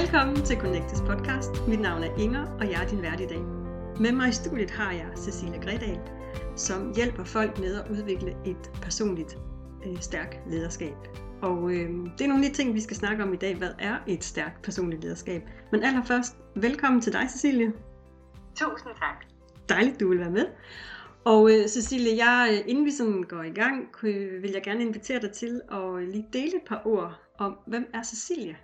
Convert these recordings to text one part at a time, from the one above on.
Velkommen til Connectes podcast. Mit navn er Inger, og jeg er din vært i dag. Med mig i studiet har jeg Cecilia Gredal, som hjælper folk med at udvikle et personligt øh, stærkt lederskab. Og øh, det er nogle af de ting, vi skal snakke om i dag. Hvad er et stærkt personligt lederskab? Men allerførst, velkommen til dig, Cecilie. Tusind tak. Dejligt, du vil være med. Og øh, Cecilie, jeg, øh, inden vi sådan går i gang, vil jeg gerne invitere dig til at lige dele et par ord om, hvem er Cecilie?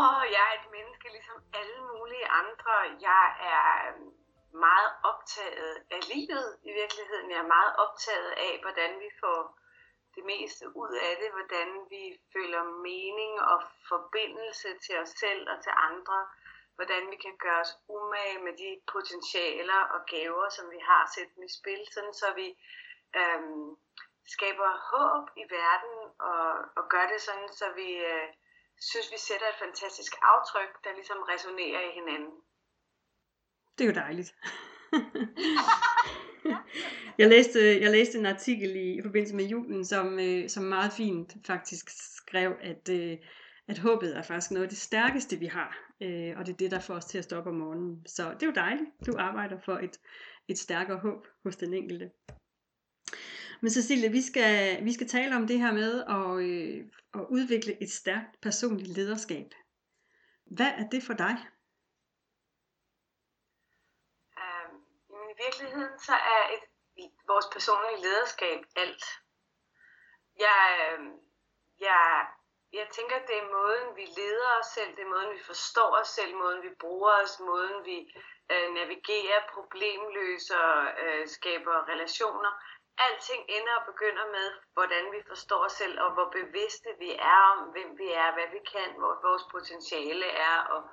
Åh, jeg er et menneske ligesom alle mulige andre. Jeg er øhm, meget optaget af livet i virkeligheden. Jeg er meget optaget af, hvordan vi får det meste ud af det, hvordan vi føler mening og forbindelse til os selv og til andre, hvordan vi kan gøre os umage med de potentialer og gaver, som vi har sat i spil, sådan så vi øhm, skaber håb i verden og, og gør det sådan, så vi øh, synes, vi sætter et fantastisk aftryk, der ligesom resonerer i hinanden. Det er jo dejligt. jeg, læste, jeg læste en artikel i, i forbindelse med julen, som, øh, som meget fint faktisk skrev, at, øh, at håbet er faktisk noget af det stærkeste, vi har. Øh, og det er det, der får os til at stoppe om morgenen. Så det er jo dejligt. Du arbejder for et, et stærkere håb hos den enkelte. Men Cecilie, vi skal, vi skal tale om det her med at, øh, at udvikle et stærkt personligt lederskab. Hvad er det for dig? Øhm, I virkeligheden så er et, vores personlige lederskab alt. Jeg, øh, jeg, jeg tænker, det er måden, vi leder os selv, det er måden, vi forstår os selv, måden, vi bruger os, måden, vi øh, navigerer, problemløser, øh, skaber relationer alting ender og begynder med, hvordan vi forstår os selv, og hvor bevidste vi er om, hvem vi er, hvad vi kan, hvor vores potentiale er, og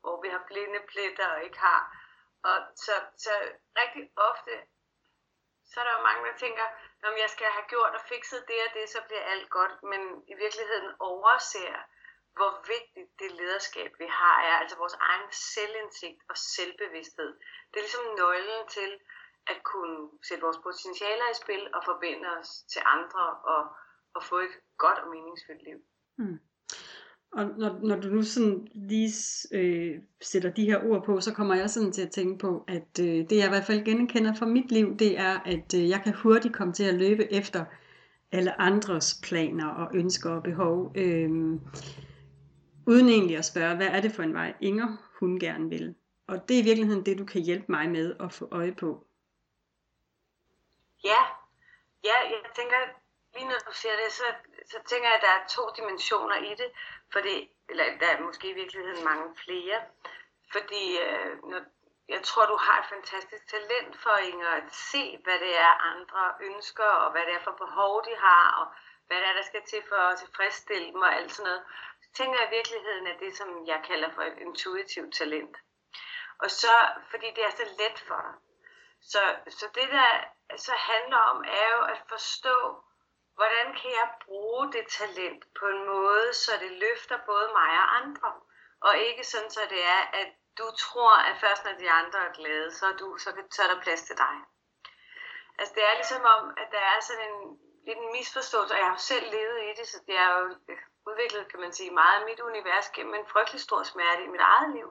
hvor vi har blinde pletter og ikke har. Og så, så rigtig ofte, så er der jo mange, der tænker, om jeg skal have gjort og fikset det og det, så bliver alt godt. Men i virkeligheden overser, hvor vigtigt det lederskab, vi har, er. Altså vores egen selvindsigt og selvbevidsthed. Det er ligesom nøglen til, at kunne sætte vores potentialer i spil og forbinde os til andre og, og få et godt og meningsfyldt liv. Mm. Og når, når du nu sådan lige øh, sætter de her ord på, så kommer jeg sådan til at tænke på, at øh, det jeg i hvert fald genkender fra mit liv, det er, at øh, jeg kan hurtigt komme til at løbe efter alle andres planer og ønsker og behov, øh, uden egentlig at spørge, hvad er det for en vej Inger hun gerne vil. Og det er i virkeligheden det, du kan hjælpe mig med at få øje på. Ja, ja, jeg tænker, lige når du siger det, så, så tænker jeg, at der er to dimensioner i det, fordi, eller der er måske i virkeligheden mange flere, fordi øh, når, jeg tror, du har et fantastisk talent for, Inger, at se, hvad det er, andre ønsker, og hvad det er for behov, de har, og hvad det er, der skal til for at tilfredsstille dem og alt sådan noget. Så tænker jeg i virkeligheden, at det, som jeg kalder for et intuitivt talent. Og så, fordi det er så let for dig. Så, så det, der så handler om, er jo at forstå, hvordan kan jeg bruge det talent på en måde, så det løfter både mig og andre. Og ikke sådan, så det er, at du tror, at først når de andre er glade, så er, du, så, kan, så er der plads til dig. Altså det er ligesom om, at der er sådan en lidt en misforståelse, og jeg har jo selv levet i det, så det er jo udviklet, kan man sige, meget af mit univers gennem en frygtelig stor smerte i mit eget liv.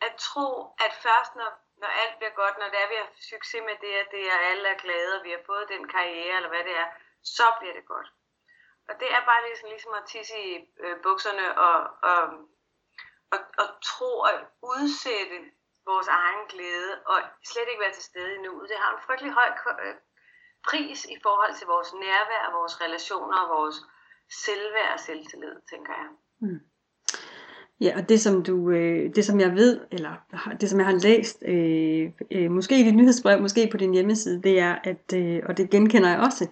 At tro, at først når når alt bliver godt, når det er, vi har succes med det at det, er alle er glade, og vi har fået den karriere, eller hvad det er, så bliver det godt. Og det er bare ligesom, ligesom at tisse i øh, bukserne og, og, og, og tro at udsætte vores egen glæde, og slet ikke være til stede i nuet. Det har en frygtelig høj øh, pris i forhold til vores nærvær, vores relationer og vores selvværd og selvtillid, tænker jeg. Mm. Ja, og det som du, øh, det som jeg ved, eller det som jeg har læst, øh, øh, måske i dit nyhedsbrev, måske på din hjemmeside, det er, at, øh, og det genkender jeg også,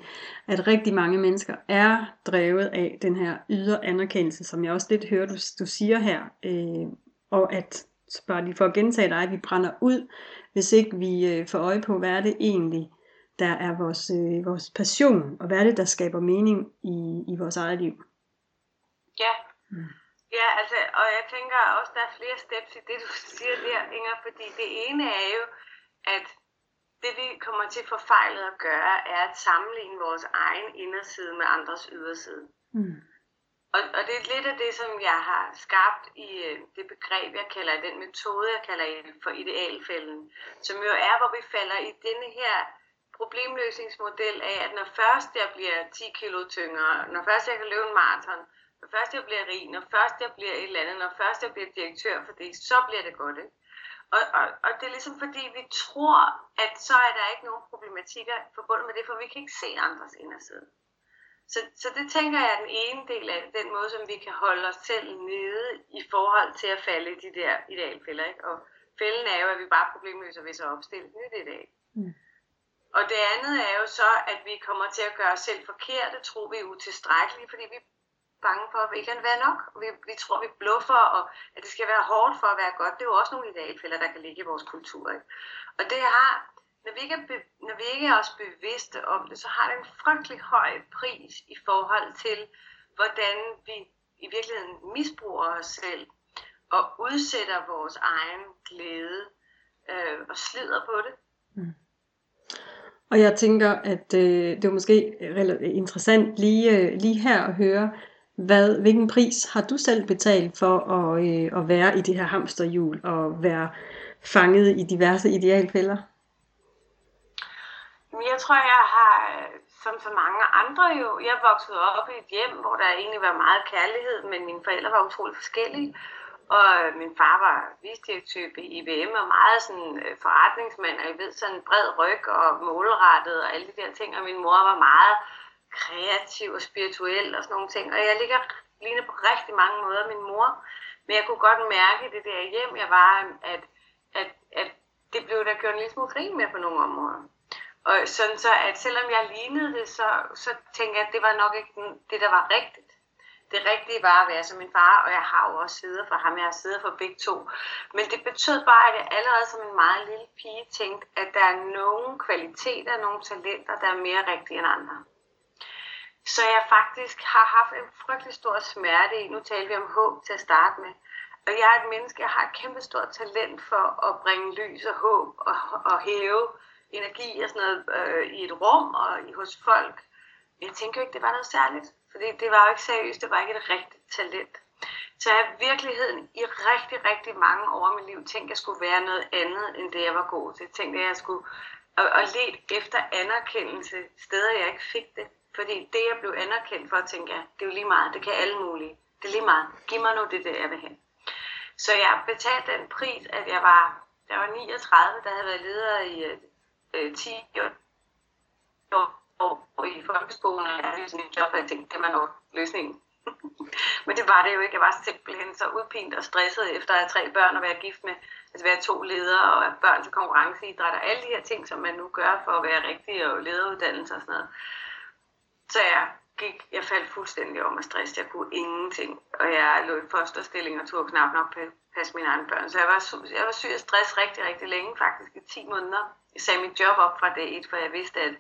at rigtig mange mennesker er drevet af den her ydre anerkendelse, som jeg også lidt hører, du, du siger her, øh, og at, bare lige for at gentage dig, at vi brænder ud, hvis ikke vi øh, får øje på, hvad er det egentlig, der er vores, øh, vores passion, og hvad er det, der skaber mening i, i vores eget liv. Ja, mm. Ja, altså, og jeg tænker også, der er flere steps i det, du siger der, Inger, fordi det ene er jo, at det vi kommer til forfejlet at gøre, er at sammenligne vores egen inderside med andres yderside. Mm. Og, og det er lidt af det, som jeg har skabt i øh, det begreb, jeg kalder den metode, jeg kalder for idealfælden, som jo er, hvor vi falder i denne her problemløsningsmodel af, at når først jeg bliver 10 kilo tyngre, når først jeg kan løbe en maraton, når først jeg bliver rig, når først jeg bliver et eller andet, når først jeg bliver direktør for det, så bliver det godt. Ikke? Og, og, og det er ligesom fordi, vi tror, at så er der ikke nogen problematikker forbundet med det, for vi kan ikke se andres inderside. Så, så det tænker jeg er den ene del af den måde, som vi kan holde os selv nede i forhold til at falde i de der idealfælder. Ikke? Og fælden er jo, at vi bare problemløser ved så opstille et nyt ideal. Mm. Og det andet er jo så, at vi kommer til at gøre os selv forkerte, tror vi er utilstrækkelige, fordi vi er bange for, at vi ikke er være nok. Vi, vi tror, vi bluffer, og at det skal være hårdt for at være godt. Det er jo også nogle idealfælder, der kan ligge i vores kultur. Ikke? Og det har, når vi, ikke er be, når vi ikke er også bevidste om det, så har det en frygtelig høj pris i forhold til, hvordan vi i virkeligheden misbruger os selv og udsætter vores egen glæde øh, og slider på det. Mm. Og jeg tænker, at øh, det er måske interessant lige, øh, lige her at høre, hvad, hvilken pris har du selv betalt for at, øh, at være i det her hamsterhjul og være fanget i diverse idealfælder? Jeg tror, jeg har, øh, som så mange andre jo, jeg voksede op i et hjem, hvor der egentlig var meget kærlighed, men mine forældre var utrolig forskellige. Og øh, min far var visdirektør i IBM og meget sådan øh, forretningsmand, og jeg ved sådan bred ryg og målrettet og alle de der ting. Og min mor var meget kreativ og spirituel og sådan nogle ting. Og jeg ligger ligner på rigtig mange måder min mor. Men jeg kunne godt mærke det der hjem, jeg var, at, at, at det blev der gjort en lille smule grin med på nogle områder. Og sådan så, at selvom jeg lignede det, så, så tænkte jeg, at det var nok ikke det, der var rigtigt. Det rigtige var at være som min far, og jeg har jo også siddet for ham, jeg har siddet for begge to. Men det betød bare, at jeg allerede som en meget lille pige tænkte, at der er nogle kvaliteter, nogle talenter, der er mere rigtige end andre. Så jeg faktisk har haft en frygtelig stor smerte i, nu taler vi om håb til at starte med, og jeg er et menneske, jeg har et kæmpe stort talent for at bringe lys og håb og, og hæve energi og sådan noget øh, i et rum og i, hos folk. Jeg tænker ikke, det var noget særligt. for det var jo ikke seriøst, det var ikke et rigtigt talent. Så jeg har i virkeligheden i rigtig, rigtig mange år i mit liv tænkt, at jeg skulle være noget andet, end det jeg var god til. Jeg tænkte, at jeg skulle og, og let efter anerkendelse steder, jeg ikke fik det. Fordi det, jeg blev anerkendt for, tænkte jeg, det er jo lige meget, det kan alle mulige. Det er lige meget. Giv mig nu det der, jeg vil have. Så jeg betalte den pris, at jeg var, jeg var 39, der havde været leder i øh, 10 år år i folkeskolen, og jeg havde sådan et job, og jeg tænkte, det var nok løsningen. Men det var det jo ikke. Jeg var simpelthen så udpint og stresset efter at have tre børn og være gift med, altså være to ledere og børn til konkurrenceidræt og alle de her ting, som man nu gør for at være rigtig og lederuddannelse og sådan noget. Så jeg gik, jeg faldt fuldstændig om med stress. Jeg kunne ingenting, og jeg lå i fosterstilling og tog knap nok passe mine egne børn. Så jeg var, jeg var syg af stress rigtig, rigtig længe, faktisk i 10 måneder. Jeg sagde mit job op fra dag et, for jeg vidste, at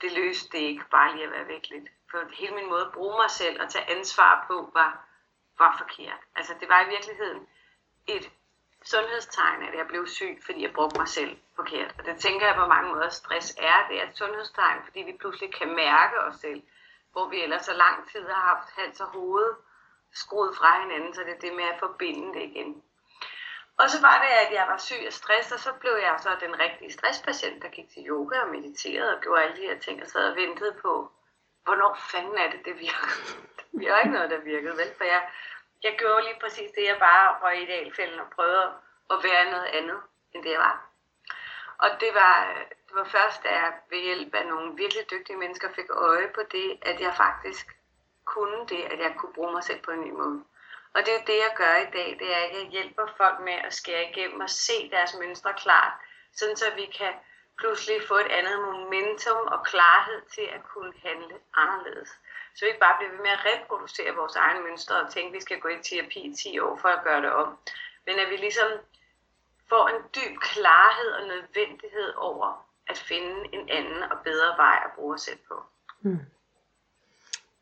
det løste det ikke bare lige at være væk lidt. For hele min måde at bruge mig selv og tage ansvar på var, var forkert. Altså det var i virkeligheden et sundhedstegn, at jeg blev syg, fordi jeg brugte mig selv forkert. Og det tænker jeg på mange måder, stress er. Det er et sundhedstegn, fordi vi pludselig kan mærke os selv, hvor vi ellers så lang tid har haft hals og hoved skruet fra hinanden, så det er det med at forbinde det igen. Og så var det, at jeg var syg af stress, og så blev jeg så den rigtige stresspatient, der gik til yoga og mediterede og gjorde alle de her ting, og sad og ventede på, hvornår fanden er det, det virker. Det var ikke noget, der virkede, vel? For jeg, jeg gjorde lige præcis det, jeg bare var i idealfælden og prøvede at være noget andet, end det jeg var. Og det var, det var først, da jeg ved hjælp af nogle virkelig dygtige mennesker fik øje på det, at jeg faktisk kunne det, at jeg kunne bruge mig selv på en ny måde. Og det er jo det, jeg gør i dag, det er, at jeg hjælper folk med at skære igennem og se deres mønstre klart, sådan så vi kan pludselig få et andet momentum og klarhed til at kunne handle anderledes. Så vi ikke bare bliver ved med at reproducere vores egne mønstre og tænke, at vi skal gå i terapi i 10 år for at gøre det om. Men at vi ligesom får en dyb klarhed og nødvendighed over at finde en anden og bedre vej at bruge os selv på. Mm.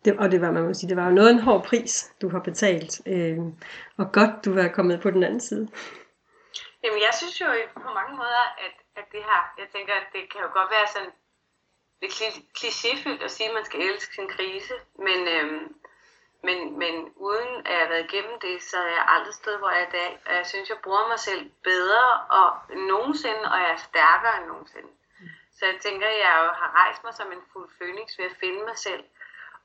Det, og det var, man må sige, det var jo noget en hård pris, du har betalt. Øh, og godt, du var kommet på den anden side. Jamen, jeg synes jo på mange måder, at, at det her, jeg tænker, at det kan jo godt være sådan lidt klichéfyldt at sige, at man skal elske sin krise, men, øhm, Men, men uden at jeg har været igennem det, så er jeg aldrig sted, hvor jeg er i dag. Og jeg synes, jeg bruger mig selv bedre og nogensinde, og jeg er stærkere end nogensinde. Så jeg tænker, at jeg jo har rejst mig som en fuld fønix ved at finde mig selv.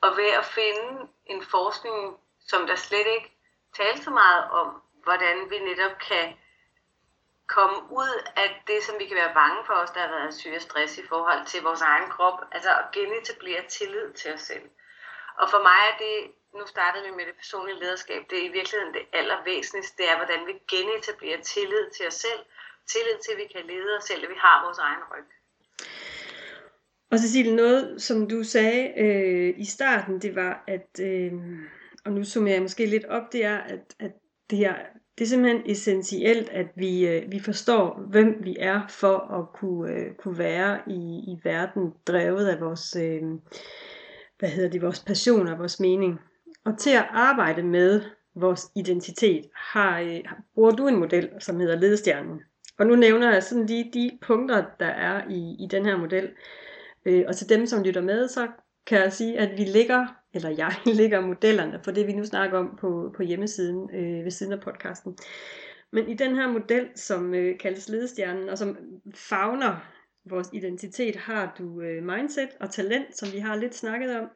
Og ved at finde en forskning, som der slet ikke taler så meget om, hvordan vi netop kan komme ud af det, som vi kan være bange for os, der har været syge og stress i forhold til vores egen krop. Altså at genetablere tillid til os selv. Og for mig er det, nu startede vi med det personlige lederskab, det er i virkeligheden det allervæsentligste, det er, hvordan vi genetablerer tillid til os selv. Tillid til, at vi kan lede os selv, at vi har vores egen ryg. Og Cecilie, noget som du sagde øh, i starten, det var, at, øh, og nu summerer jeg måske lidt op, det er, at, at det her det er simpelthen essentielt, at vi, øh, vi forstår, hvem vi er, for at kunne, øh, kunne være i, i verden, drevet af vores, øh, hvad hedder det, vores passion og vores mening. Og til at arbejde med vores identitet, har, øh, bruger du en model, som hedder ledestjernen. Og nu nævner jeg sådan lige de punkter, der er i, i den her model. Øh, og til dem, som lytter med, så kan jeg sige, at vi ligger, eller jeg ligger modellerne for det, vi nu snakker om på, på hjemmesiden øh, ved siden af podcasten. Men i den her model, som øh, kaldes ledestjernen, og som fagner vores identitet, har du øh, mindset og talent, som vi har lidt snakket om,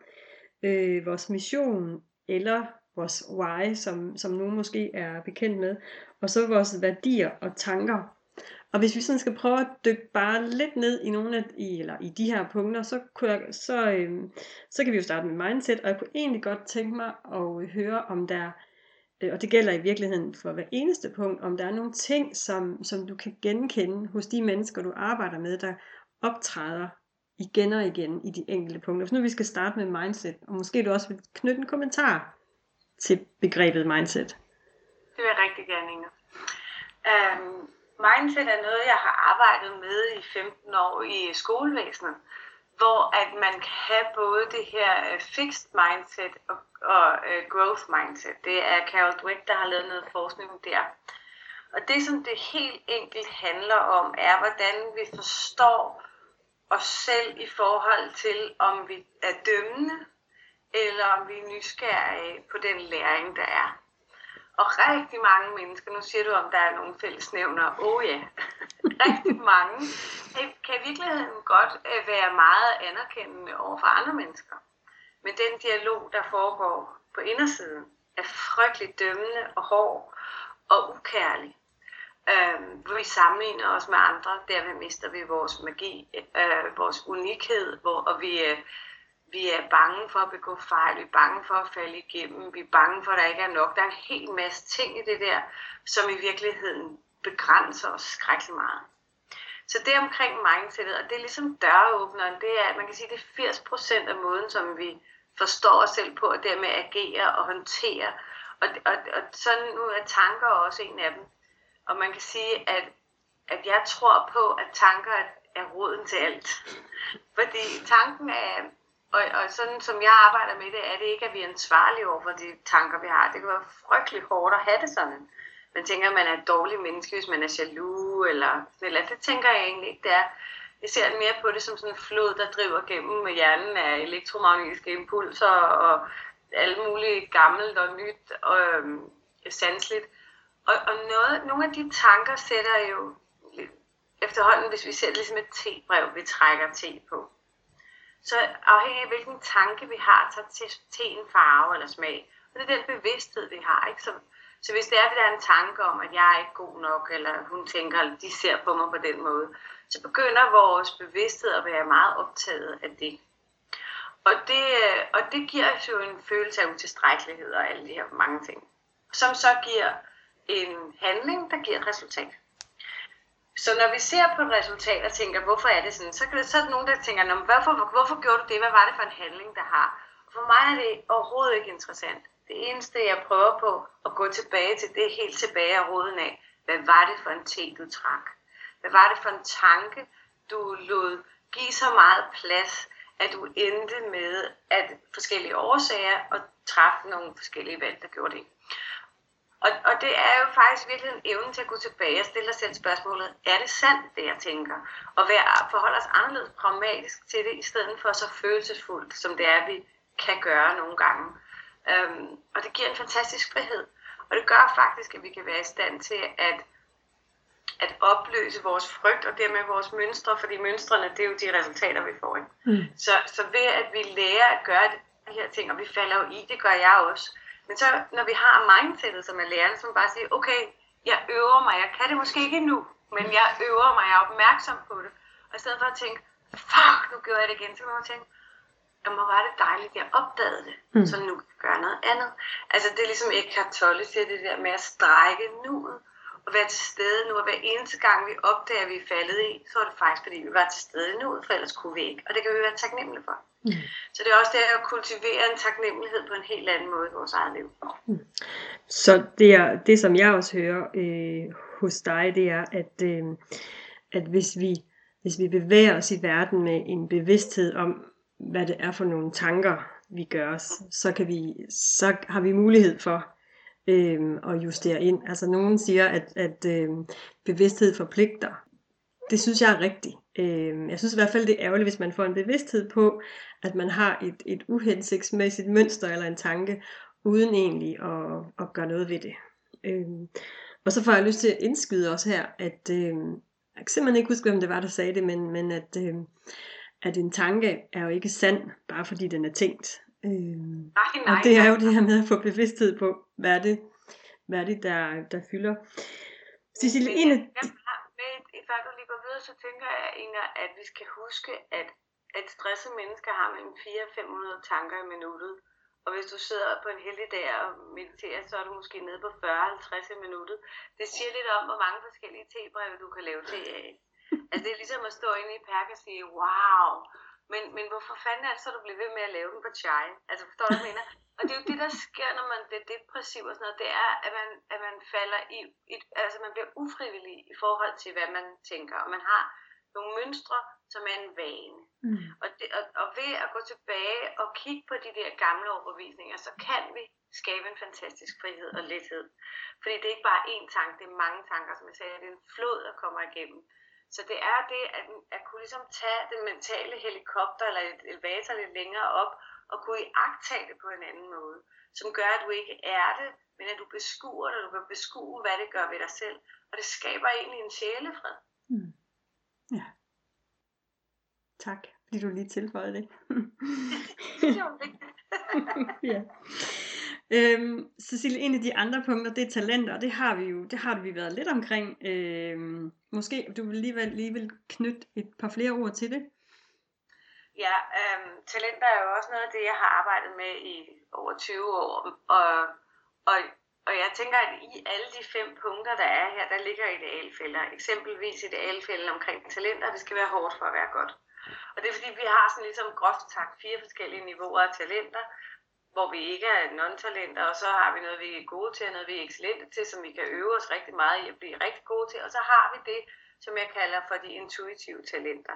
øh, vores mission, eller vores why, som, som nogen måske er bekendt med, og så vores værdier og tanker, og hvis vi sådan skal prøve at dykke bare lidt ned i nogle af i, eller i de her punkter, så, kunne jeg, så, øh, så kan vi jo starte med mindset, og jeg kunne egentlig godt tænke mig at høre, om der, øh, og det gælder i virkeligheden for hver eneste punkt, om der er nogle ting, som, som du kan genkende hos de mennesker, du arbejder med, der optræder igen og igen i de enkelte punkter. Så nu vi skal starte med mindset, og måske du også vil knytte en kommentar til begrebet mindset. Det vil jeg rigtig gerne, Inger. Um, øhm, Mindset er noget, jeg har arbejdet med i 15 år i skolevæsenet, hvor at man kan have både det her øh, fixed mindset og, og uh, growth mindset. Det er Carol Dweck, der har lavet noget forskning der. Og det, som det helt enkelt handler om, er, hvordan vi forstår os selv i forhold til, om vi er dømmende, eller om vi er nysgerrige på den læring, der er. Og rigtig mange mennesker, nu siger du, om der er nogle fællesnævner, oh ja, rigtig mange, kan i virkeligheden godt øh, være meget anerkendende over for andre mennesker. Men den dialog, der foregår på indersiden, er frygteligt dømmende og hård og ukærlig. Øhm, hvor vi sammenligner os med andre, derved mister vi vores magi, øh, vores unikhed, hvor, og vi, øh, vi er bange for at begå fejl, vi er bange for at falde igennem, vi er bange for, at der ikke er nok. Der er en hel masse ting i det der, som i virkeligheden begrænser os skrækkelig meget. Så det omkring mindsetet, og det er ligesom døråbneren, det er, man kan sige, det er 80% af måden, som vi forstår os selv på, og dermed agerer og håndterer. Og, og, og sådan nu er tanker også en af dem. Og man kan sige, at, at jeg tror på, at tanker er roden til alt. Fordi tanken er, og, og sådan som jeg arbejder med det, er det ikke, at vi er ansvarlige over for de tanker, vi har. Det kan være frygtelig hårdt at have det sådan. Man tænker, at man er et dårligt menneske, hvis man er jaloux, eller, eller det tænker jeg egentlig ikke, det er. Jeg ser mere på det som sådan en flod, der driver gennem med hjernen af elektromagnetiske impulser og alle mulige gammelt og nyt og øhm, sandsligt. Og, og noget, nogle af de tanker sætter jo efterhånden, hvis vi ser det ligesom et T-brev, vi trækker T på så afhængig af hvilken tanke vi har, tager til, til en farve eller smag. Og det er den bevidsthed, vi har. Ikke? Så, så hvis det er, at der er en tanke om, at jeg er ikke god nok, eller hun tænker, eller de ser på mig på den måde, så begynder vores bevidsthed at være meget optaget af det. Og det, og det giver os jo en følelse af utilstrækkelighed og alle de her mange ting, som så giver en handling, der giver et resultat. Så når vi ser på et resultat og tænker, hvorfor er det sådan, så, kan det, så er der nogen, der tænker, hvorfor, hvorfor gjorde du det? Hvad var det for en handling, der har? For mig er det overhovedet ikke interessant. Det eneste, jeg prøver på at gå tilbage til, det er helt tilbage af roden af. Hvad var det for en te, du trak? Hvad var det for en tanke, du lod give så meget plads, at du endte med at forskellige årsager og træffe nogle forskellige valg, der gjorde det? Og, og det er jo faktisk virkelig en evne til at gå tilbage og stille dig selv spørgsmålet, er det sandt, det jeg tænker? Og være, forholde os anderledes pragmatisk til det, i stedet for så følelsesfuldt, som det er, vi kan gøre nogle gange. Øhm, og det giver en fantastisk frihed. Og det gør faktisk, at vi kan være i stand til at, at opløse vores frygt og dermed vores mønstre, fordi mønstrene, det er jo de resultater, vi får. Ikke? Mm. Så, så ved at vi lærer at gøre de her ting, og vi falder jo i, det gør jeg også. Men så når vi har mindsetet, som er lærerne, som bare siger, okay, jeg øver mig, jeg kan det måske ikke endnu, men jeg øver mig, jeg er opmærksom på det. Og i stedet for at tænke, fuck, nu gjorde jeg det igen, så kan man tænke, hvor var det dejligt, at jeg opdagede det, mm. så nu kan jeg gøre noget andet. Altså det er ligesom Eckhart Tolle siger det der med at strække nuet, og være til stede nu, og hver eneste gang vi opdager, at vi er faldet i, så er det faktisk, fordi vi var til stede nu, for ellers kunne vi ikke. Og det kan vi være taknemmelige for. Mm. Så det er også det at kultivere en taknemmelighed på en helt anden måde i vores eget liv. Mm. Så det, er, det, som jeg også hører øh, hos dig, det er, at, øh, at hvis, vi, hvis vi bevæger os i verden med en bevidsthed om, hvad det er for nogle tanker, vi gør os, så, kan vi, så har vi mulighed for øh, og justere ind. Altså nogen siger, at, at øh, bevidsthed forpligter. Det synes jeg er rigtigt. Øh, jeg synes i hvert fald, det er ærgerligt, hvis man får en bevidsthed på, at man har et, et uhensigtsmæssigt mønster eller en tanke, uden egentlig at, at gøre noget ved det. Øh, og så får jeg lyst til at indskyde også her, at øh, jeg kan simpelthen ikke huske, hvem det var, der sagde det, men, men at, øh, at en tanke er jo ikke sand, bare fordi den er tænkt. Øh, nej, nej, og det er jo det her med at få bevidsthed på, hvad er det, hvad er det der, der fylder. Cecilie, en af... Før du lige går videre, så tænker jeg, Inger, at vi skal huske, at, at stresset mennesker har mellem 4 og 500 tanker i minuttet. Og hvis du sidder på en heldig dag og mediterer, så er du måske nede på 40-50 i minuttet. Det siger lidt om, hvor mange forskellige tebreve du kan lave til af. Altså det er ligesom at stå inde i Perk og sige, wow, men, men hvorfor fanden er det så, du bliver ved med at lave den på chai? Altså forstår du, hvad jeg mener? Og det er jo det, der sker, når man bliver depressiv og sådan noget, det er, at man, at man falder i, et, altså man bliver ufrivillig i forhold til, hvad man tænker, og man har nogle mønstre, som er en vane. Mm. Og, det, og, og ved at gå tilbage og kigge på de der gamle overbevisninger, så kan vi skabe en fantastisk frihed og lethed. Fordi det er ikke bare én tanke, det er mange tanker, som jeg sagde, det er en flod, der kommer igennem. Så det er det at, at kunne ligesom tage den mentale helikopter eller et elevator lidt længere op og kunne iagtage det på en anden måde, som gør, at du ikke er det, men at du beskuer det, du kan beskue, hvad det gør ved dig selv. Og det skaber egentlig en sjælefred. Mm. Ja. Tak, fordi du lige tilføjede det. det var ja. Øhm, Cecilie, en af de andre punkter, det er talenter, og det har vi jo, det har vi været lidt omkring. Øhm, måske du vil alligevel lige vil knytte et par flere ord til det? Ja, øhm, talenter er jo også noget af det, jeg har arbejdet med i over 20 år, og, og, og jeg tænker, at i alle de fem punkter, der er her, der ligger idealfælder. Eksempelvis idealfælden omkring talenter, det skal være hårdt for at være godt. Og det er fordi, vi har sådan ligesom groft sagt fire forskellige niveauer af talenter, hvor vi ikke er non-talenter, og så har vi noget, vi er gode til, og noget, vi er excellente til, som vi kan øve os rigtig meget i at blive rigtig gode til, og så har vi det, som jeg kalder for de intuitive talenter.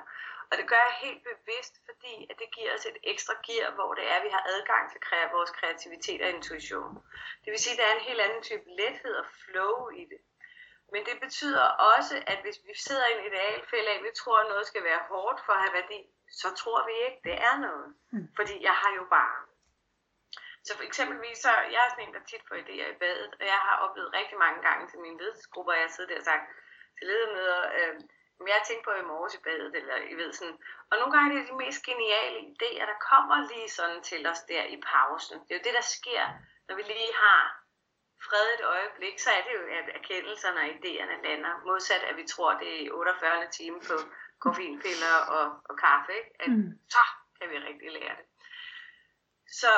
Og det gør jeg helt bevidst, fordi at det giver os et ekstra gear, hvor det er, at vi har adgang til vores kreativitet og intuition. Det vil sige, at der er en helt anden type lethed og flow i det. Men det betyder også, at hvis vi sidder i en idealfælde af, at vi tror, at noget skal være hårdt for at have værdi, så tror vi ikke, det er noget. Mm. Fordi jeg har jo bare så for eksempelvis, så jeg er sådan en, der tit får idéer i badet, og jeg har oplevet rigtig mange gange til mine ledelsesgrupper, at jeg sidder der og sagt til ledermøder, øh, jeg tænkte på i morges i badet, eller I ved sådan. Og nogle gange er det de mest geniale idéer, der kommer lige sådan til os der i pausen. Det er jo det, der sker, når vi lige har fred et øjeblik, så er det jo, at erkendelserne og idéerne lander. Modsat at vi tror, det er 48 timer på koffeinpiller og, og kaffe, ikke? At mm. så kan vi rigtig lære det. Så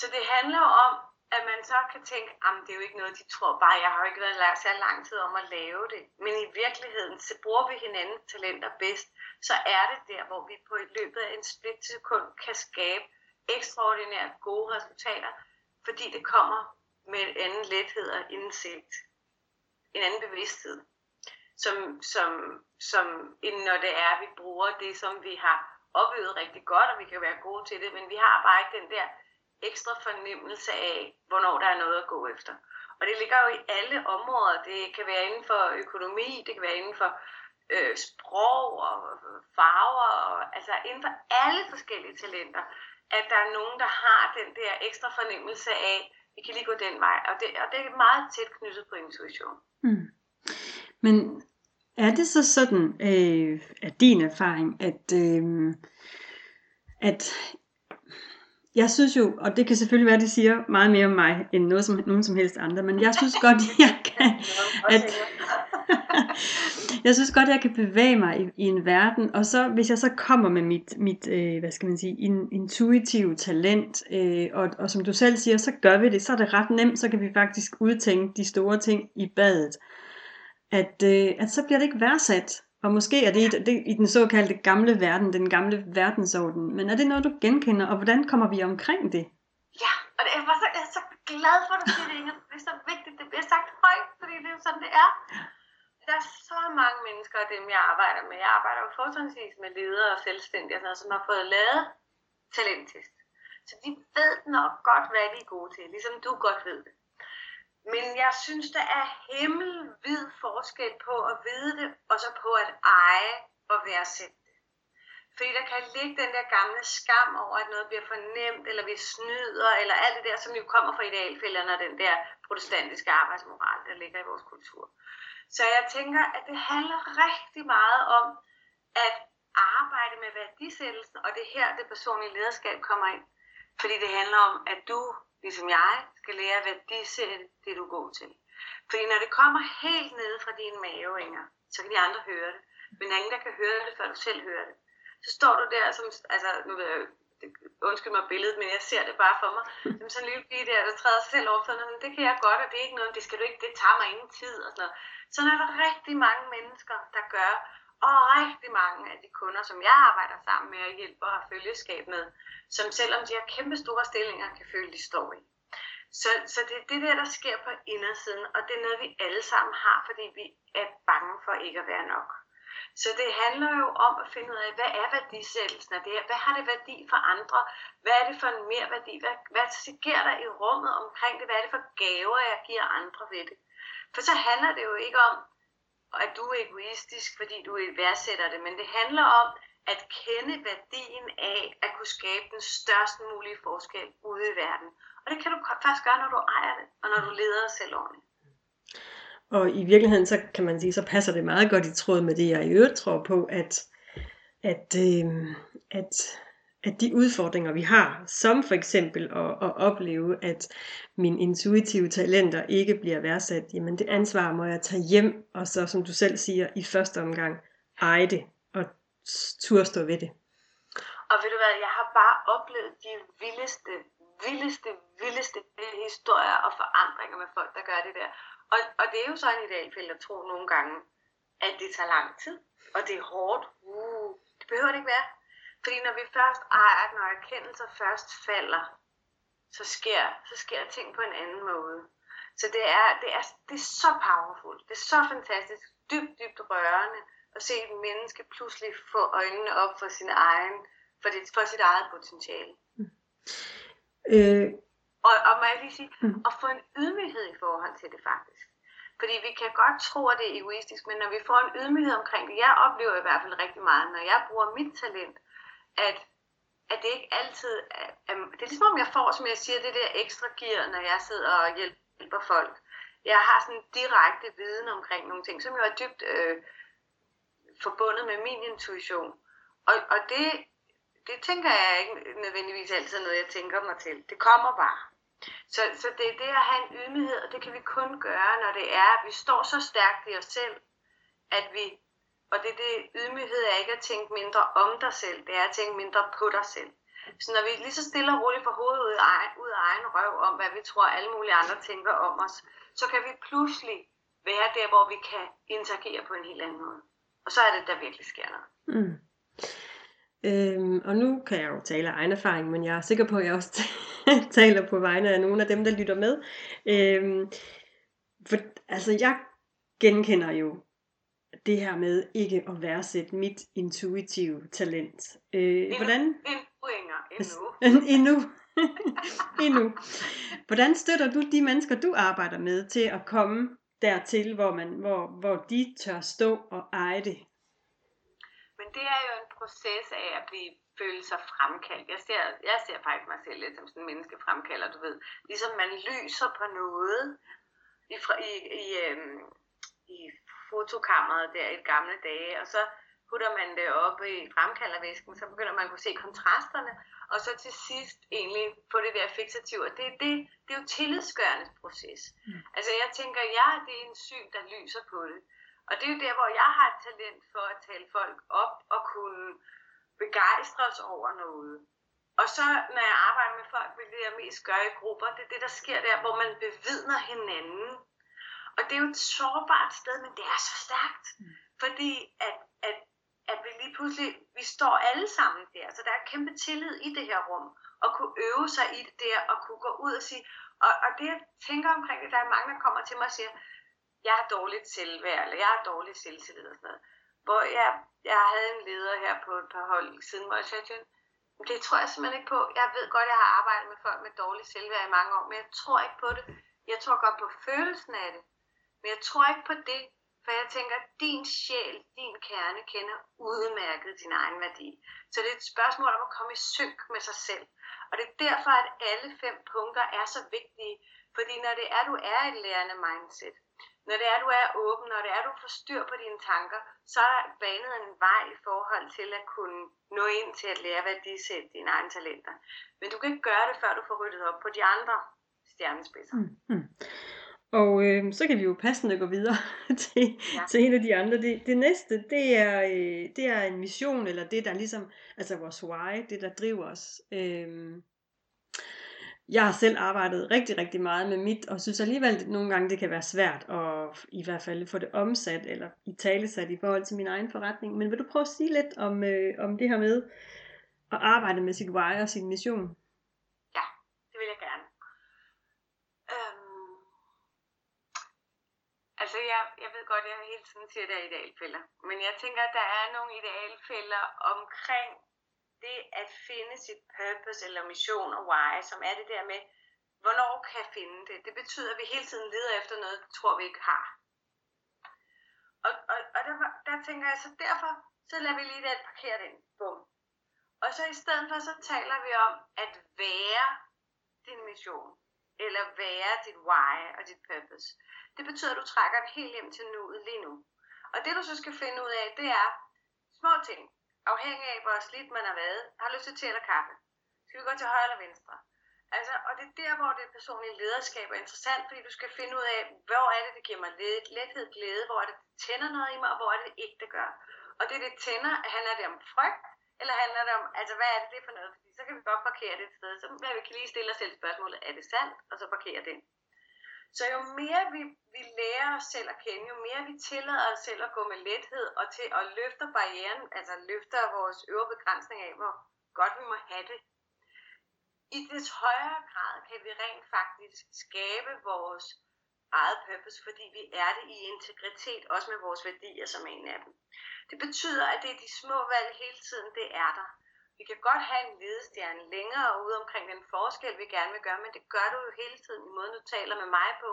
så det handler om, at man så kan tænke, at det er jo ikke noget, de tror bare, jeg har jo ikke været lært så lang tid om at lave det. Men i virkeligheden, så bruger vi hinandens talenter bedst, så er det der, hvor vi på et løbet af en splitsekund kan skabe ekstraordinært gode resultater, fordi det kommer med en anden lethed og indsigt. En anden bevidsthed. Som, som, som når det er, at vi bruger det, som vi har oplevet rigtig godt, og vi kan være gode til det, men vi har bare ikke den der ekstra fornemmelse af, hvornår der er noget at gå efter. Og det ligger jo i alle områder. Det kan være inden for økonomi, det kan være inden for øh, sprog og farver, og, altså inden for alle forskellige talenter, at der er nogen, der har den der ekstra fornemmelse af, vi kan lige gå den vej. Og det, og det er meget tæt knyttet på intuition. Mm. Men er det så sådan, øh, at din erfaring, at, øh, at jeg synes jo, og det kan selvfølgelig være, at det siger meget mere om mig, end noget som, nogen som helst andre, men jeg synes godt, jeg kan, at, jeg synes godt, at jeg kan bevæge mig i, i en verden, og så hvis jeg så kommer med mit, mit øh, hvad skal man sige, in, intuitive talent, øh, og, og som du selv siger, så gør vi det, så er det ret nemt, så kan vi faktisk udtænke de store ting i badet. At, øh, at så bliver det ikke værdsat, og måske er det, det i den såkaldte gamle verden, den gamle verdensorden. Men er det noget, du genkender, og hvordan kommer vi omkring det? Ja, og det er, så, jeg er så glad for, at du siger det, Inger. Det er så vigtigt, det bliver sagt højt, fordi det er jo sådan, det er. Der er så mange mennesker af dem, jeg arbejder med. Jeg arbejder jo fortrinsvis med ledere og selvstændige, sådan noget, som har fået lavet talenttest. Så de ved nok godt, hvad de er gode til, ligesom du godt ved det. Men jeg synes, der er himmelvid forskel på at vide det, og så på at eje og værdsætte det. Fordi der kan ligge den der gamle skam over, at noget bliver fornemt, eller vi snyder, eller alt det der, som jo kommer fra idealfælderne og den der protestantiske arbejdsmoral, der ligger i vores kultur. Så jeg tænker, at det handler rigtig meget om at arbejde med værdisættelsen, og det er her, det personlige lederskab kommer ind. Fordi det handler om, at du ligesom jeg, skal lære at værdisætte det, du går til. Fordi når det kommer helt ned fra dine maveinger, så kan de andre høre det. Men der er ingen, der kan høre det, før du selv hører det. Så står du der som, altså nu ved jeg, undskyld mig billedet, men jeg ser det bare for mig, som sådan en lille pige der, der træder sig selv over for noget, det kan jeg godt, og det er ikke noget, det skal du ikke, det tager mig ingen tid, og sådan noget. Så er der rigtig mange mennesker, der gør, og rigtig mange af de kunder, som jeg arbejder sammen med og hjælper og følgeskab med, som selvom de har kæmpe store stillinger, kan føle, de står i. Så, så det er det der, der sker på indersiden, og det er noget, vi alle sammen har, fordi vi er bange for ikke at være nok. Så det handler jo om at finde ud af, hvad er værdisættelsen af det her? Hvad har det værdi for andre? Hvad er det for en mere værdi? Hvad, hvad sker der i rummet omkring det? Hvad er det for gaver, jeg giver andre ved det? For så handler det jo ikke om, at du er egoistisk, fordi du værdsætter det, men det handler om at kende værdien af at kunne skabe den størst mulige forskel ude i verden. Og det kan du faktisk gøre, når du ejer det, og når du leder dig selv ordentligt. Og i virkeligheden, så kan man sige, så passer det meget godt i tråd med det, jeg i øvrigt tror på, at, at, øh, at, at de udfordringer, vi har, som for eksempel at, at opleve, at mine intuitive talenter ikke bliver værdsat, jamen det ansvar må jeg tage hjem, og så som du selv siger, i første omgang eje det, og turde stå ved det. Og ved du hvad, jeg har bare oplevet de vildeste, vildeste, vildeste historier og forandringer med folk, der gør det der. Og, og det er jo så en idealfælde at tro nogle gange, at det tager lang tid, og det er hårdt. Uh, det behøver det ikke være. Fordi når vi først ejer, når erkendelser først falder, så sker, så sker ting på en anden måde. Så det er, det er, det er så powerful, det er så fantastisk, dybt, dybt rørende at se et menneske pludselig få øjnene op for sin egen, for, det, for sit eget potentiale. Mm. Øh. Og, og må jeg lige sige, mm. at få en ydmyghed i forhold til det faktisk. Fordi vi kan godt tro, at det er egoistisk, men når vi får en ydmyghed omkring det, jeg oplever i hvert fald rigtig meget, når jeg bruger mit talent, at, at det ikke altid er, er, det er ligesom om jeg får, som jeg siger, det der ekstra gear, når jeg sidder og hjælper folk. Jeg har sådan direkte viden omkring nogle ting, som jo er dybt øh, forbundet med min intuition. Og, og det, det tænker jeg ikke nødvendigvis altid noget, jeg tænker mig til. Det kommer bare. Så, så det er det at have en ydmyghed, og det kan vi kun gøre, når det er, at vi står så stærkt i os selv, at vi, og det er det, ydmyghed er ikke at tænke mindre om dig selv, det er at tænke mindre på dig selv. Så når vi lige så stille og roligt får hovedet ud af, ud af egen røv om, hvad vi tror alle mulige andre tænker om os, så kan vi pludselig være der, hvor vi kan interagere på en helt anden måde. Og så er det, der virkelig sker noget. Mm. Øhm, og nu kan jeg jo tale af egen erfaring, men jeg er sikker på, at jeg også taler på vegne af nogle af dem, der lytter med. Øhm, for altså, jeg genkender jo det her med ikke at værdsætte mit intuitive talent. Øh, endnu, hvordan? Endnu, endnu. endnu. endnu. Hvordan støtter du de mennesker, du arbejder med, til at komme dertil, hvor, man, hvor, hvor de tør stå og eje det? Men det er jo en proces af at blive føle sig fremkaldt. Jeg ser, jeg ser faktisk mig selv lidt som sådan en menneske fremkalder, du ved. Ligesom man lyser på noget i, i, i, øhm, i fotokammeret der i gamle dage, og så putter man det op i fremkaldervæsken, så begynder man at kunne se kontrasterne, og så til sidst egentlig få det der fixativ, og det, det, det er jo tillidsgørende proces. Mm. Altså jeg tænker, ja, det er en syn, der lyser på det. Og det er jo der, hvor jeg har et talent for at tale folk op og kunne begejstres over noget. Og så når jeg arbejder med folk, vil jeg mest gøre i grupper, det er det, der sker der, hvor man bevidner hinanden. Og det er jo et sårbart sted, men det er så stærkt. Mm. Fordi at, at, at vi lige pludselig, vi står alle sammen der, så der er kæmpe tillid i det her rum, og kunne øve sig i det der, og kunne gå ud og sige, og, og det jeg tænker omkring det, der er mange, der kommer til mig og siger, jeg har dårligt selvværd, eller jeg har dårligt selvtillid og sådan noget. Hvor jeg, jeg havde en leder her på et par hold siden, hvor jeg sagde det tror jeg simpelthen ikke på. Jeg ved godt, jeg har arbejdet med folk med dårligt selvværd i mange år, men jeg tror ikke på det. Jeg tror godt på følelsen af det. Men jeg tror ikke på det, for jeg tænker, at din sjæl, din kerne, kender udmærket din egen værdi. Så det er et spørgsmål om at komme i synk med sig selv. Og det er derfor, at alle fem punkter er så vigtige. Fordi når det er, du er et lærende mindset, når det er, du er åben, når det er, du får styr på dine tanker, så er der banet en vej i forhold til at kunne nå ind til at lære værdisætte dine egne talenter. Men du kan ikke gøre det, før du får ryddet op på de andre stjernespidser. Mm, hmm og øh, så kan vi jo passende gå videre til, ja. til en af de andre. Det, det næste, det er, øh, det er en mission, eller det der ligesom, altså vores why, det der driver os. Øh, jeg har selv arbejdet rigtig, rigtig meget med mit, og synes alligevel, at nogle gange det kan være svært at i hvert fald få det omsat, eller i talesat i forhold til min egen forretning. Men vil du prøve at sige lidt om, øh, om det her med at arbejde med sit why og sin mission? Ja, det vil jeg gerne. Øhm, altså, jeg, jeg ved godt, at jeg hele tiden siger, at der er idealfælder. Men jeg tænker, at der er nogle idealfælder omkring det at finde sit purpose eller mission og why, som er det der med, hvornår kan jeg finde det? Det betyder, at vi hele tiden leder efter noget, vi tror, vi ikke har. Og, og, og der, der tænker jeg, så derfor, så lader vi lige det parkere den. Bum. Og så i stedet for, så taler vi om at være din mission, eller være dit why og dit purpose. Det betyder, at du trækker det helt hjem til nuet lige nu. Og det du så skal finde ud af, det er små ting afhængig af, hvor slidt man har været, har lyst til te eller kaffe. Skal vi gå til højre eller venstre? Altså, og det er der, hvor det personlige lederskab er interessant, fordi du skal finde ud af, hvor er det, det giver mig let, lethed, glæde, hvor er det, det tænder noget i mig, og hvor er det, det ikke det gør. Og det, det tænder, handler det om frygt, eller handler det om, altså hvad er det, det for noget? Fordi så kan vi godt parkere det et sted, så bliver vi lige stille os selv spørgsmålet, er det sandt? Og så parkere det. Så jo mere vi, vi lærer os selv at kende, jo mere vi tillader os selv at gå med lethed og til at løfte barrieren, altså løfter vores øvre begrænsning af, hvor godt vi må have det, i det højere grad kan vi rent faktisk skabe vores eget purpose, fordi vi er det i integritet, også med vores værdier som en af dem. Det betyder, at det er de små valg hele tiden, det er der. Vi kan godt have en ledestjerne længere ude omkring den forskel, vi gerne vil gøre, men det gør du jo hele tiden i måden, du taler med mig på,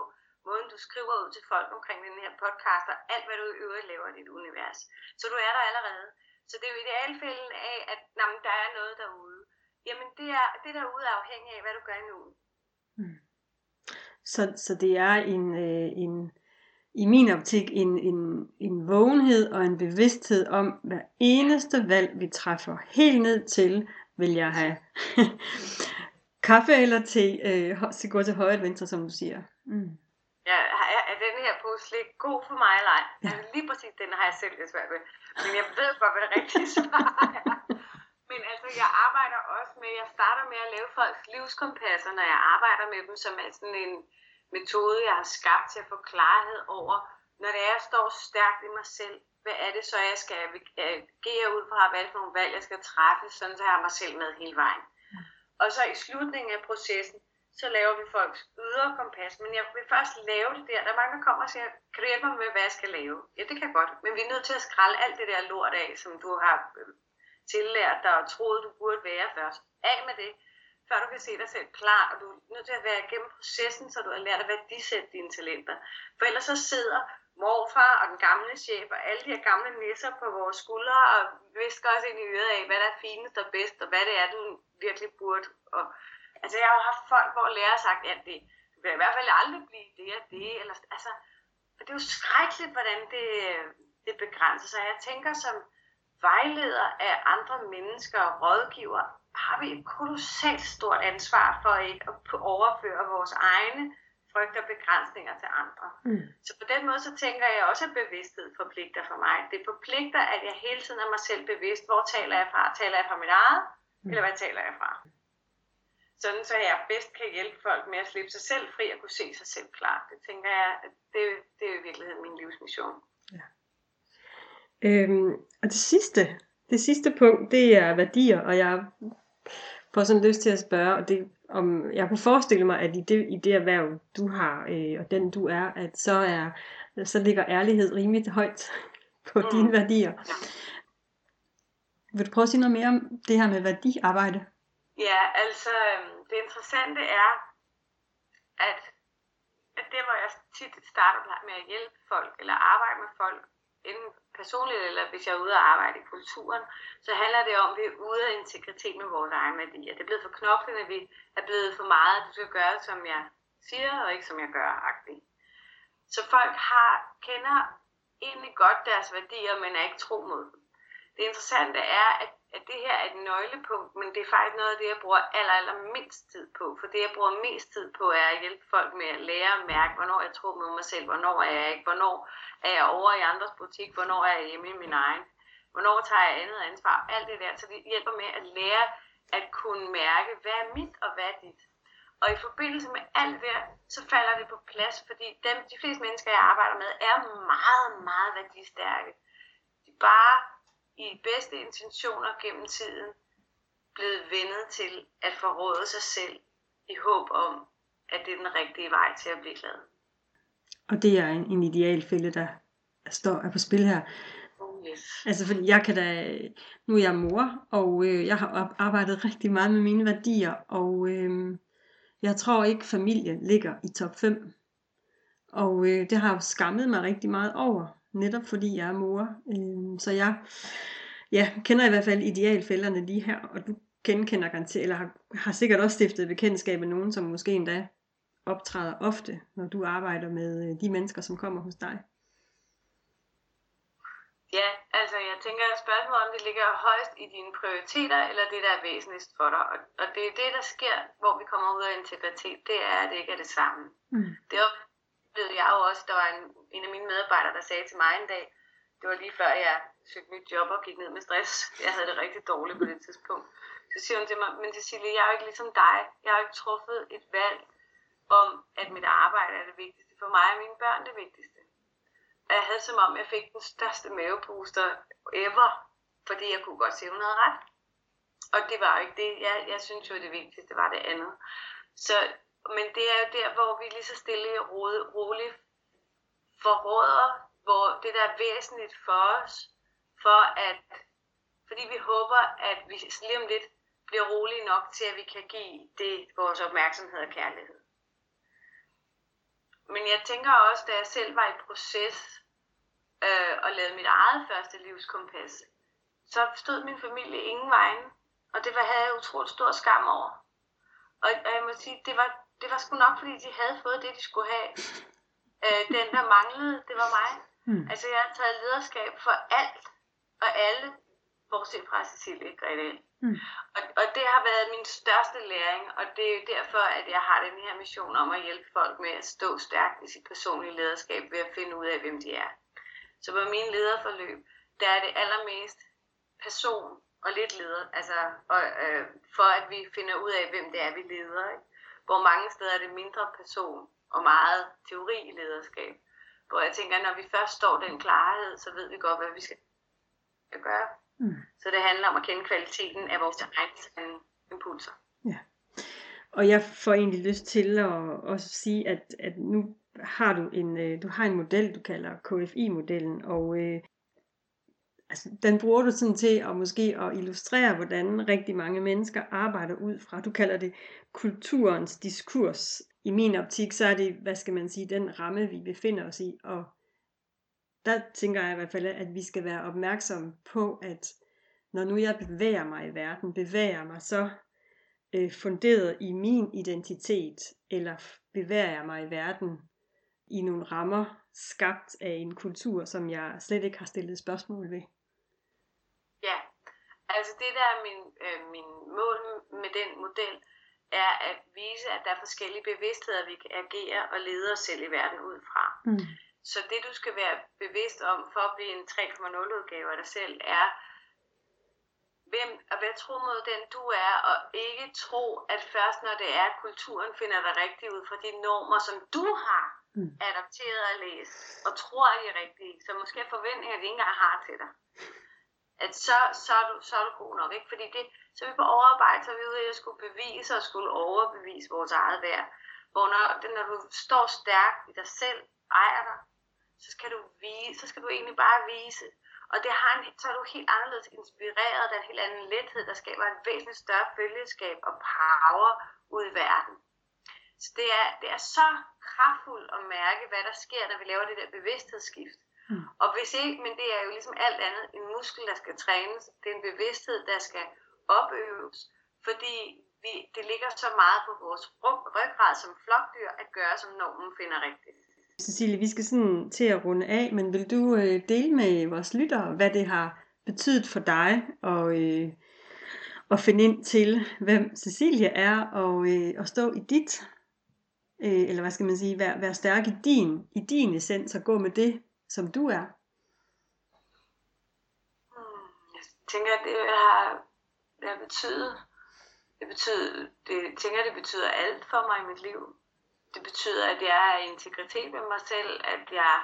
måden du skriver ud til folk omkring den her podcast, og alt hvad du i øvrigt laver i dit univers. Så du er der allerede. Så det er jo idealfælden af, at jamen, der er noget derude. Jamen det, er, det derude er afhængig af, hvad du gør nu. Mm. Så, så det er en, øh, en, i min optik en, en, en vågenhed og en bevidsthed om, hver eneste valg, vi træffer helt ned til, vil jeg have kaffe eller te, øh, så gå til højre venstre, som du siger. Mm. Ja, er, er den her på slik god for mig eller ej? Ja. Altså, lige præcis den har jeg selv lidt svært med. Men jeg ved godt, hvad det rigtige svar er. Men altså, jeg arbejder også med, jeg starter med at lave folks livskompasser, når jeg arbejder med dem, som er sådan en, metode, jeg har skabt til at få klarhed over, når det er, jeg står stærkt i mig selv, hvad er det så, jeg skal agere ud fra, hvad er det for nogle valg, jeg skal træffe, sådan så jeg har mig selv med hele vejen. Og så i slutningen af processen, så laver vi folks ydre kompas, men jeg vil først lave det der. Der er mange, der kommer og siger, kan du hjælpe mig med, hvad jeg skal lave? Ja, det kan jeg godt, men vi er nødt til at skralde alt det der lort af, som du har øh, tillært dig og troet, du burde være først. Af med det, før du kan se dig selv klar, og du er nødt til at være igennem processen, så du har lært at værdisætte dine talenter. For ellers så sidder morfar og den gamle chef og alle de her gamle nisser på vores skuldre og visker os ind i øret af, hvad der er finest og bedst, og hvad det er, du virkelig burde. Og, altså jeg har haft folk, hvor lærer har sagt, at det, vil i hvert fald aldrig blive det og det. Eller, altså, og det er jo skrækkeligt, hvordan det, det begrænser sig. Jeg tænker som vejleder af andre mennesker og rådgiver, har vi et kolossalt stort ansvar for ikke at overføre vores egne frygt og begrænsninger til andre. Mm. Så på den måde så tænker jeg også, at bevidsthed forpligter for mig. Det forpligter, at jeg hele tiden er mig selv bevidst. Hvor taler jeg fra? Taler jeg fra mit eget? Mm. Eller hvad taler jeg fra? Sådan så jeg bedst kan hjælpe folk med at slippe sig selv fri og kunne se sig selv klart. Det tænker jeg, at det, det er i virkeligheden min livsmission. Ja. Øhm, og det sidste, det sidste punkt, det er værdier, og jeg får sådan lyst til at spørge, og det, om jeg kunne forestille mig, at i det, i det erhverv, du har, øh, og den du er, at så, er, så ligger ærlighed rimelig højt på mm. dine værdier. Ja. Vil du prøve at sige noget mere om det her med værdiarbejde? Ja, altså øhm, det interessante er, at, at det hvor jeg tit starter med at hjælpe folk, eller arbejde med folk, enten personligt eller hvis jeg er ude og arbejde i kulturen, så handler det om, at vi er ude af integritet med vores egen værdier. Det er blevet for knoklende, at vi er blevet for meget, at du skal gøre som jeg siger, og ikke som jeg gør, agtigt. Så folk har, kender egentlig godt deres værdier, men er ikke tro mod dem. Det interessante er, at, at det her er et nøglepunkt, men det er faktisk noget af det, jeg bruger aller, aller mindst tid på. For det, jeg bruger mest tid på, er at hjælpe folk med at lære at mærke, hvornår jeg tror med mig selv, hvornår er jeg ikke, hvornår er jeg over i andres butik, hvornår er jeg hjemme i min egen, hvornår tager jeg andet ansvar, alt det der. Så det hjælper med at lære at kunne mærke, hvad er mit og hvad er dit. Og i forbindelse med alt det der, så falder det på plads, fordi dem, de fleste mennesker, jeg arbejder med, er meget, meget værdistærke. De bare i bedste intentioner gennem tiden blevet vendet til at forråde sig selv i håb om, at det er den rigtige vej til at blive glad. Og det er en, en idealfælde, der står er på spil her. Oh, yes. Altså fordi jeg kan da, nu er jeg mor, og øh, jeg har arbejdet rigtig meget med mine værdier, og øh, jeg tror ikke familie ligger i top 5. Og øh, det har jo skammet mig rigtig meget over, netop fordi jeg er mor. Øh, så jeg ja, kender i hvert fald idealfælderne lige her, og du genkender garanteret, eller har, har sikkert også stiftet bekendtskab med nogen, som måske endda optræder ofte, når du arbejder med øh, de mennesker, som kommer hos dig? Ja, altså jeg tænker, at spørgsmålet om det ligger højst i dine prioriteter, eller det, der er væsentligst for dig. Og, og det er det, der sker, hvor vi kommer ud af integritet, det er, at det ikke er det samme. Mm. Det oplevede jeg jo også, der var en, en af mine medarbejdere, der sagde til mig en dag, det var lige før jeg søgte mit job og gik ned med stress. Jeg havde det rigtig dårligt på det tidspunkt. Så siger hun til mig, men Cecilie, jeg er jo ikke ligesom dig. Jeg har jo ikke truffet et valg om, at mit arbejde er det vigtigste. For mig er mine børn det vigtigste. Og jeg havde som om, jeg fik den største mavepuster ever, fordi jeg kunne godt se, at hun havde ret. Og det var jo ikke det. Jeg, jeg synes jo, at det vigtigste var det andet. Så, men det er jo der, hvor vi lige så stille og roligt forråder, hvor det der er væsentligt for os, for at, fordi vi håber, at vi lige om lidt bliver rolige nok til, at vi kan give det vores opmærksomhed og kærlighed. Men jeg tænker også, da jeg selv var i proces øh, og lavede mit eget første livskompas, så stod min familie ingen vejen, og det var, havde jeg utroligt stor skam over. Og, og jeg må sige, det var, det var sgu nok, fordi de havde fået det, de skulle have. Øh, den, der manglede, det var mig. Mm. Altså, jeg har taget lederskab for alt og alle, bortset fra Cecilie Grete. Mm. Og, og det har været min største læring, og det er jo derfor, at jeg har den her mission om at hjælpe folk med at stå stærkt i sit personlige lederskab ved at finde ud af, hvem de er. Så på min lederforløb, der er det allermest person og lidt leder, altså og, øh, for at vi finder ud af, hvem det er, vi leder. Ikke? Hvor mange steder er det mindre person og meget teori i lederskab. Hvor jeg tænker, når vi først står den klarhed, så ved vi godt, hvad vi skal gøre. Mm. Så det handler om at kende kvaliteten af vores egne impulser. Ja. Og jeg får egentlig lyst til at også sige, at, at nu har du en, øh, du har en model, du kalder KFI-modellen, og øh, altså, den bruger du sådan til at måske at illustrere, hvordan rigtig mange mennesker arbejder ud fra. Du kalder det kulturens diskurs. I min optik, så er det, hvad skal man sige, den ramme, vi befinder os i. Og der tænker jeg i hvert fald, at vi skal være opmærksomme på, at når nu jeg bevæger mig i verden, bevæger mig så øh, funderet i min identitet, eller bevæger jeg mig i verden i nogle rammer, skabt af en kultur, som jeg slet ikke har stillet spørgsmål ved. Altså det der er min, øh, min mål med den model, er at vise, at der er forskellige bevidstheder, vi kan agere og lede os selv i verden ud fra. Mm. Så det du skal være bevidst om for at blive en 3.0 udgave af dig selv, er hvem, at være tro mod den du er, og ikke tro, at først når det er, at kulturen finder dig rigtig ud fra de normer, som du har mm. adapteret og læst, og tror, at de er rigtige, så måske forventninger, at de ikke engang har til dig at så, så, er du, så er du god nok. Ikke? Fordi det, så er vi på overarbejde, så er vi ude i at skulle bevise og skulle overbevise vores eget værd. Hvor når, når du står stærkt i dig selv, ejer dig, så skal du vise, så skal du egentlig bare vise. Og det har en, så er du helt anderledes inspireret, der er en helt anden lethed, der skaber en væsentligt større følgeskab og power ud i verden. Så det er, det er så kraftfuldt at mærke, hvad der sker, når vi laver det der bevidsthedsskift. Mm. Og hvis ikke, men det er jo ligesom alt andet, en muskel, der skal trænes, det er en bevidsthed, der skal opøves, fordi vi, det ligger så meget på vores ryggrad som flokdyr at gøre, som normen finder rigtigt. Cecilie, vi skal sådan til at runde af, men vil du øh, dele med vores lyttere, hvad det har betydet for dig og, øh, at finde ind til, hvem Cecilie er, og øh, at stå i dit, øh, eller hvad skal man sige, være, være stærk i din, i din essens, og gå med det som du er? Hmm, jeg tænker, at det har, det har betydet, det betyder, det, jeg tænker, det betyder alt for mig i mit liv. Det betyder, at jeg er i integritet med mig selv, at jeg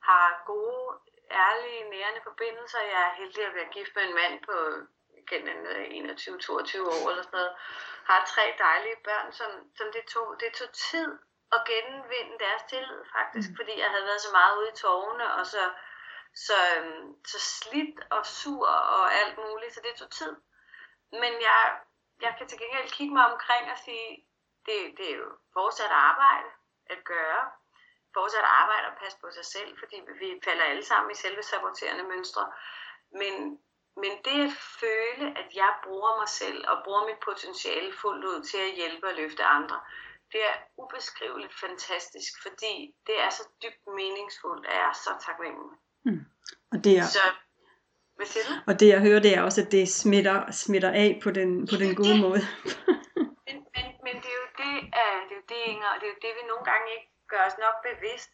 har gode, ærlige, nærende forbindelser. Jeg er heldig at være gift med en mand på igen 21-22 øh, år eller sådan noget. Har tre dejlige børn, som, som det, tog, det tog tid at genvinde deres tillid faktisk, mm. fordi jeg havde været så meget ude i tårne, og så, så, øhm, så slidt og sur og alt muligt, så det tog tid. Men jeg, jeg kan til gengæld kigge mig omkring og sige, det, det er jo fortsat arbejde at gøre, fortsat arbejde at passe på sig selv, fordi vi falder alle sammen i selve saboterende mønstre. Men, men det at føle, at jeg bruger mig selv og bruger mit potentiale fuldt ud til at hjælpe og løfte andre, det er ubeskriveligt fantastisk, fordi det er så dybt meningsfuldt, at jeg er så taknemmelig. Mm. Og det er, så? Og det jeg hører, det er også, at det smitter, smitter af på den, på den gode det, måde. men, men, men det er jo det, uh, det, er det, Inger, og det er jo det, vi nogle gange ikke gør os nok bevidst,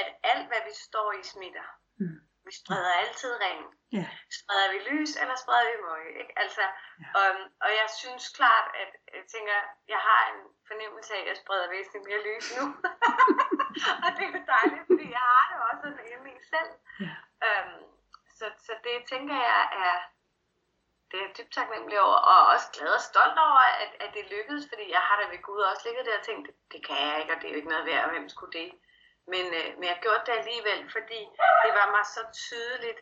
at alt, hvad vi står i, smitter. Mm. Vi spreder altid ringen. Yeah. Spreder vi lys, eller spreder vi møg? Ikke? Altså, yeah. og, og jeg synes klart, at jeg tænker, jeg har en fornemmelse af, at jeg spreder væsentligt mere lys nu. og det er jo dejligt, fordi jeg har det også sådan i selv. Yeah. Um, så, så det tænker jeg er, det er dybt taknemmelig over, og også glad og stolt over, at, at det lykkedes, fordi jeg har da ved Gud også ligget der og tænkt, det, det kan jeg ikke, og det er jo ikke noget værd, hvem skulle det? Men, øh, men jeg gjorde det alligevel, fordi det var mig så tydeligt,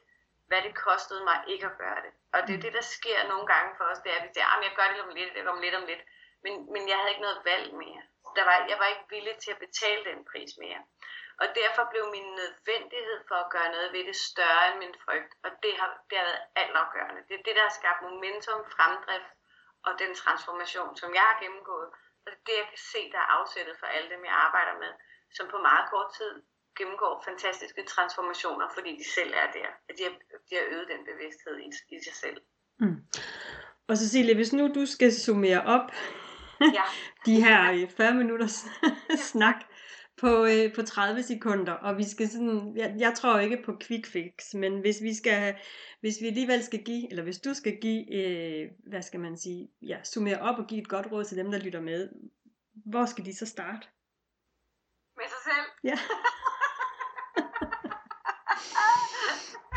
hvad det kostede mig ikke at gøre det. Og det er det, der sker nogle gange for os, det er, at vi siger, ah, at jeg gør det om lidt, det om lidt om lidt. Men, men jeg havde ikke noget valg mere. Der var, jeg var ikke villig til at betale den pris mere. Og derfor blev min nødvendighed for at gøre noget ved det større end min frygt. Og det har, det har været altafgørende. Det er det, der har skabt momentum, fremdrift og den transformation, som jeg har gennemgået. Og det er det, jeg kan se, der er afsættet for alle dem, jeg arbejder med som på meget kort tid gennemgår fantastiske transformationer, fordi de selv er der. At de har, de har øget den bevidsthed i, i sig selv. Mm. Og Cecilie, hvis nu du skal summere op ja. de her 40 øh, minutters snak på, øh, på 30 sekunder, og vi skal sådan, jeg, jeg tror ikke på quick fix, men hvis vi skal, hvis vi alligevel skal give, eller hvis du skal give, øh, hvad skal man sige, ja, summere op og give et godt råd til dem, der lytter med, hvor skal de så starte? Med sig selv. Ja.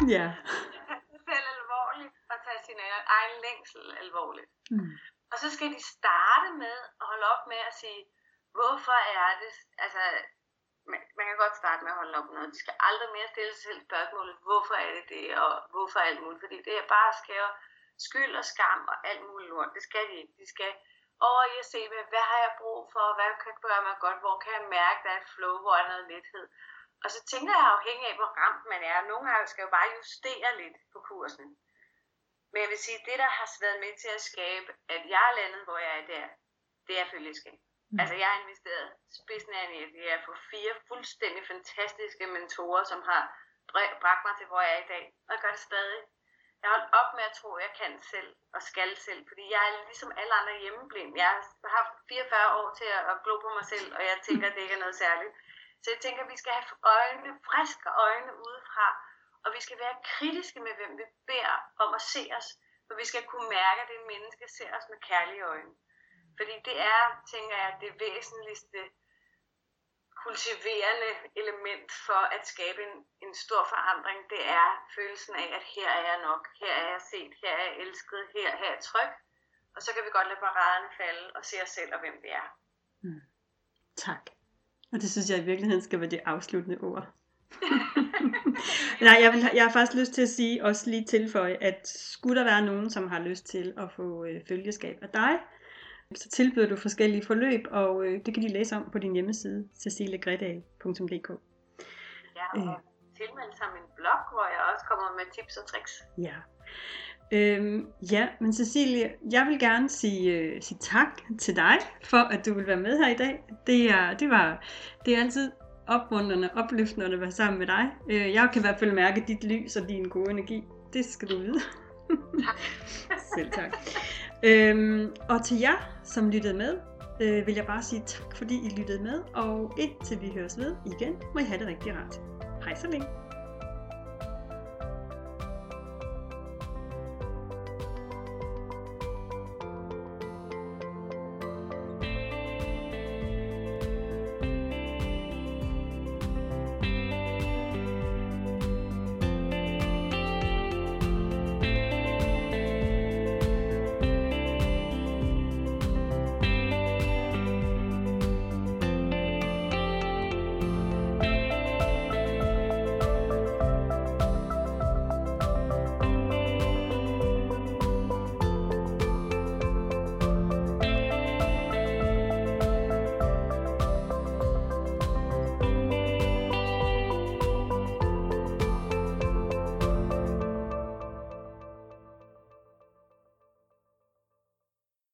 ja. Tage sig selv alvorligt og tage sin egen længsel alvorligt. Mm. Og så skal de starte med at holde op med at sige, hvorfor er det, altså, man, man kan godt starte med at holde op med noget. De skal aldrig mere stille sig selv spørgsmålet, hvorfor er det det, og hvorfor alt muligt. Fordi det er bare skære skyld og skam og alt muligt lort. Det skal de ikke. De skal over i at se, hvad, hvad har jeg brug for, hvad kan gøre mig godt, hvor kan jeg mærke, der er et flow, hvor er noget lethed. Og så tænker jeg afhængig af, hvor ramt man er. Nogle gange skal jo bare justere lidt på kursen. Men jeg vil sige, det der har været med til at skabe, at jeg er landet, hvor jeg er der, det er følgeskab. Mm. Altså jeg har investeret spidsen af en jeg er på fire fuldstændig fantastiske mentorer, som har bragt mig til, hvor jeg er i dag. Og jeg gør det stadig. Jeg har holdt op med at tro, at jeg kan selv og skal selv, fordi jeg er ligesom alle andre hjemmeblind. Jeg har haft 44 år til at glo på mig selv, og jeg tænker, at det ikke er noget særligt. Så jeg tænker, at vi skal have øjne, friske øjne udefra, og vi skal være kritiske med, hvem vi beder om at se os, for vi skal kunne mærke, at det menneske ser os med kærlige øjne. Fordi det er, tænker jeg, det væsentligste kultiverende element for at skabe en, en stor forandring, det er følelsen af, at her er jeg nok, her er jeg set, her er jeg elsket, her, her er jeg tryg. Og så kan vi godt lade paraderne falde og se os selv og hvem vi er. Mm. Tak. Og det synes jeg i virkeligheden skal være det afsluttende ord. Nej, jeg, vil, jeg har faktisk lyst til at sige, også lige tilføje, at skulle der være nogen, som har lyst til at få øh, følgeskab af dig, så tilbyder du forskellige forløb, og øh, det kan de læse om på din hjemmeside, ceciliegredal.dk. Ja, og øh. tilmelde sig min blog, hvor jeg også kommer med tips og tricks. Ja. Øhm, ja, men Cecilie, jeg vil gerne sige, øh, sige tak til dig, for at du vil være med her i dag. Det er, det var, det er altid opmuntrende, opløftende at være sammen med dig. Øh, jeg kan i hvert fald mærke dit lys og din gode energi. Det skal du vide. Tak. Selv tak. Øhm, og til jer, som lyttede med, øh, vil jeg bare sige tak, fordi I lyttede med. Og indtil vi høres ved igen, må I have det rigtig rart. Hej så længe.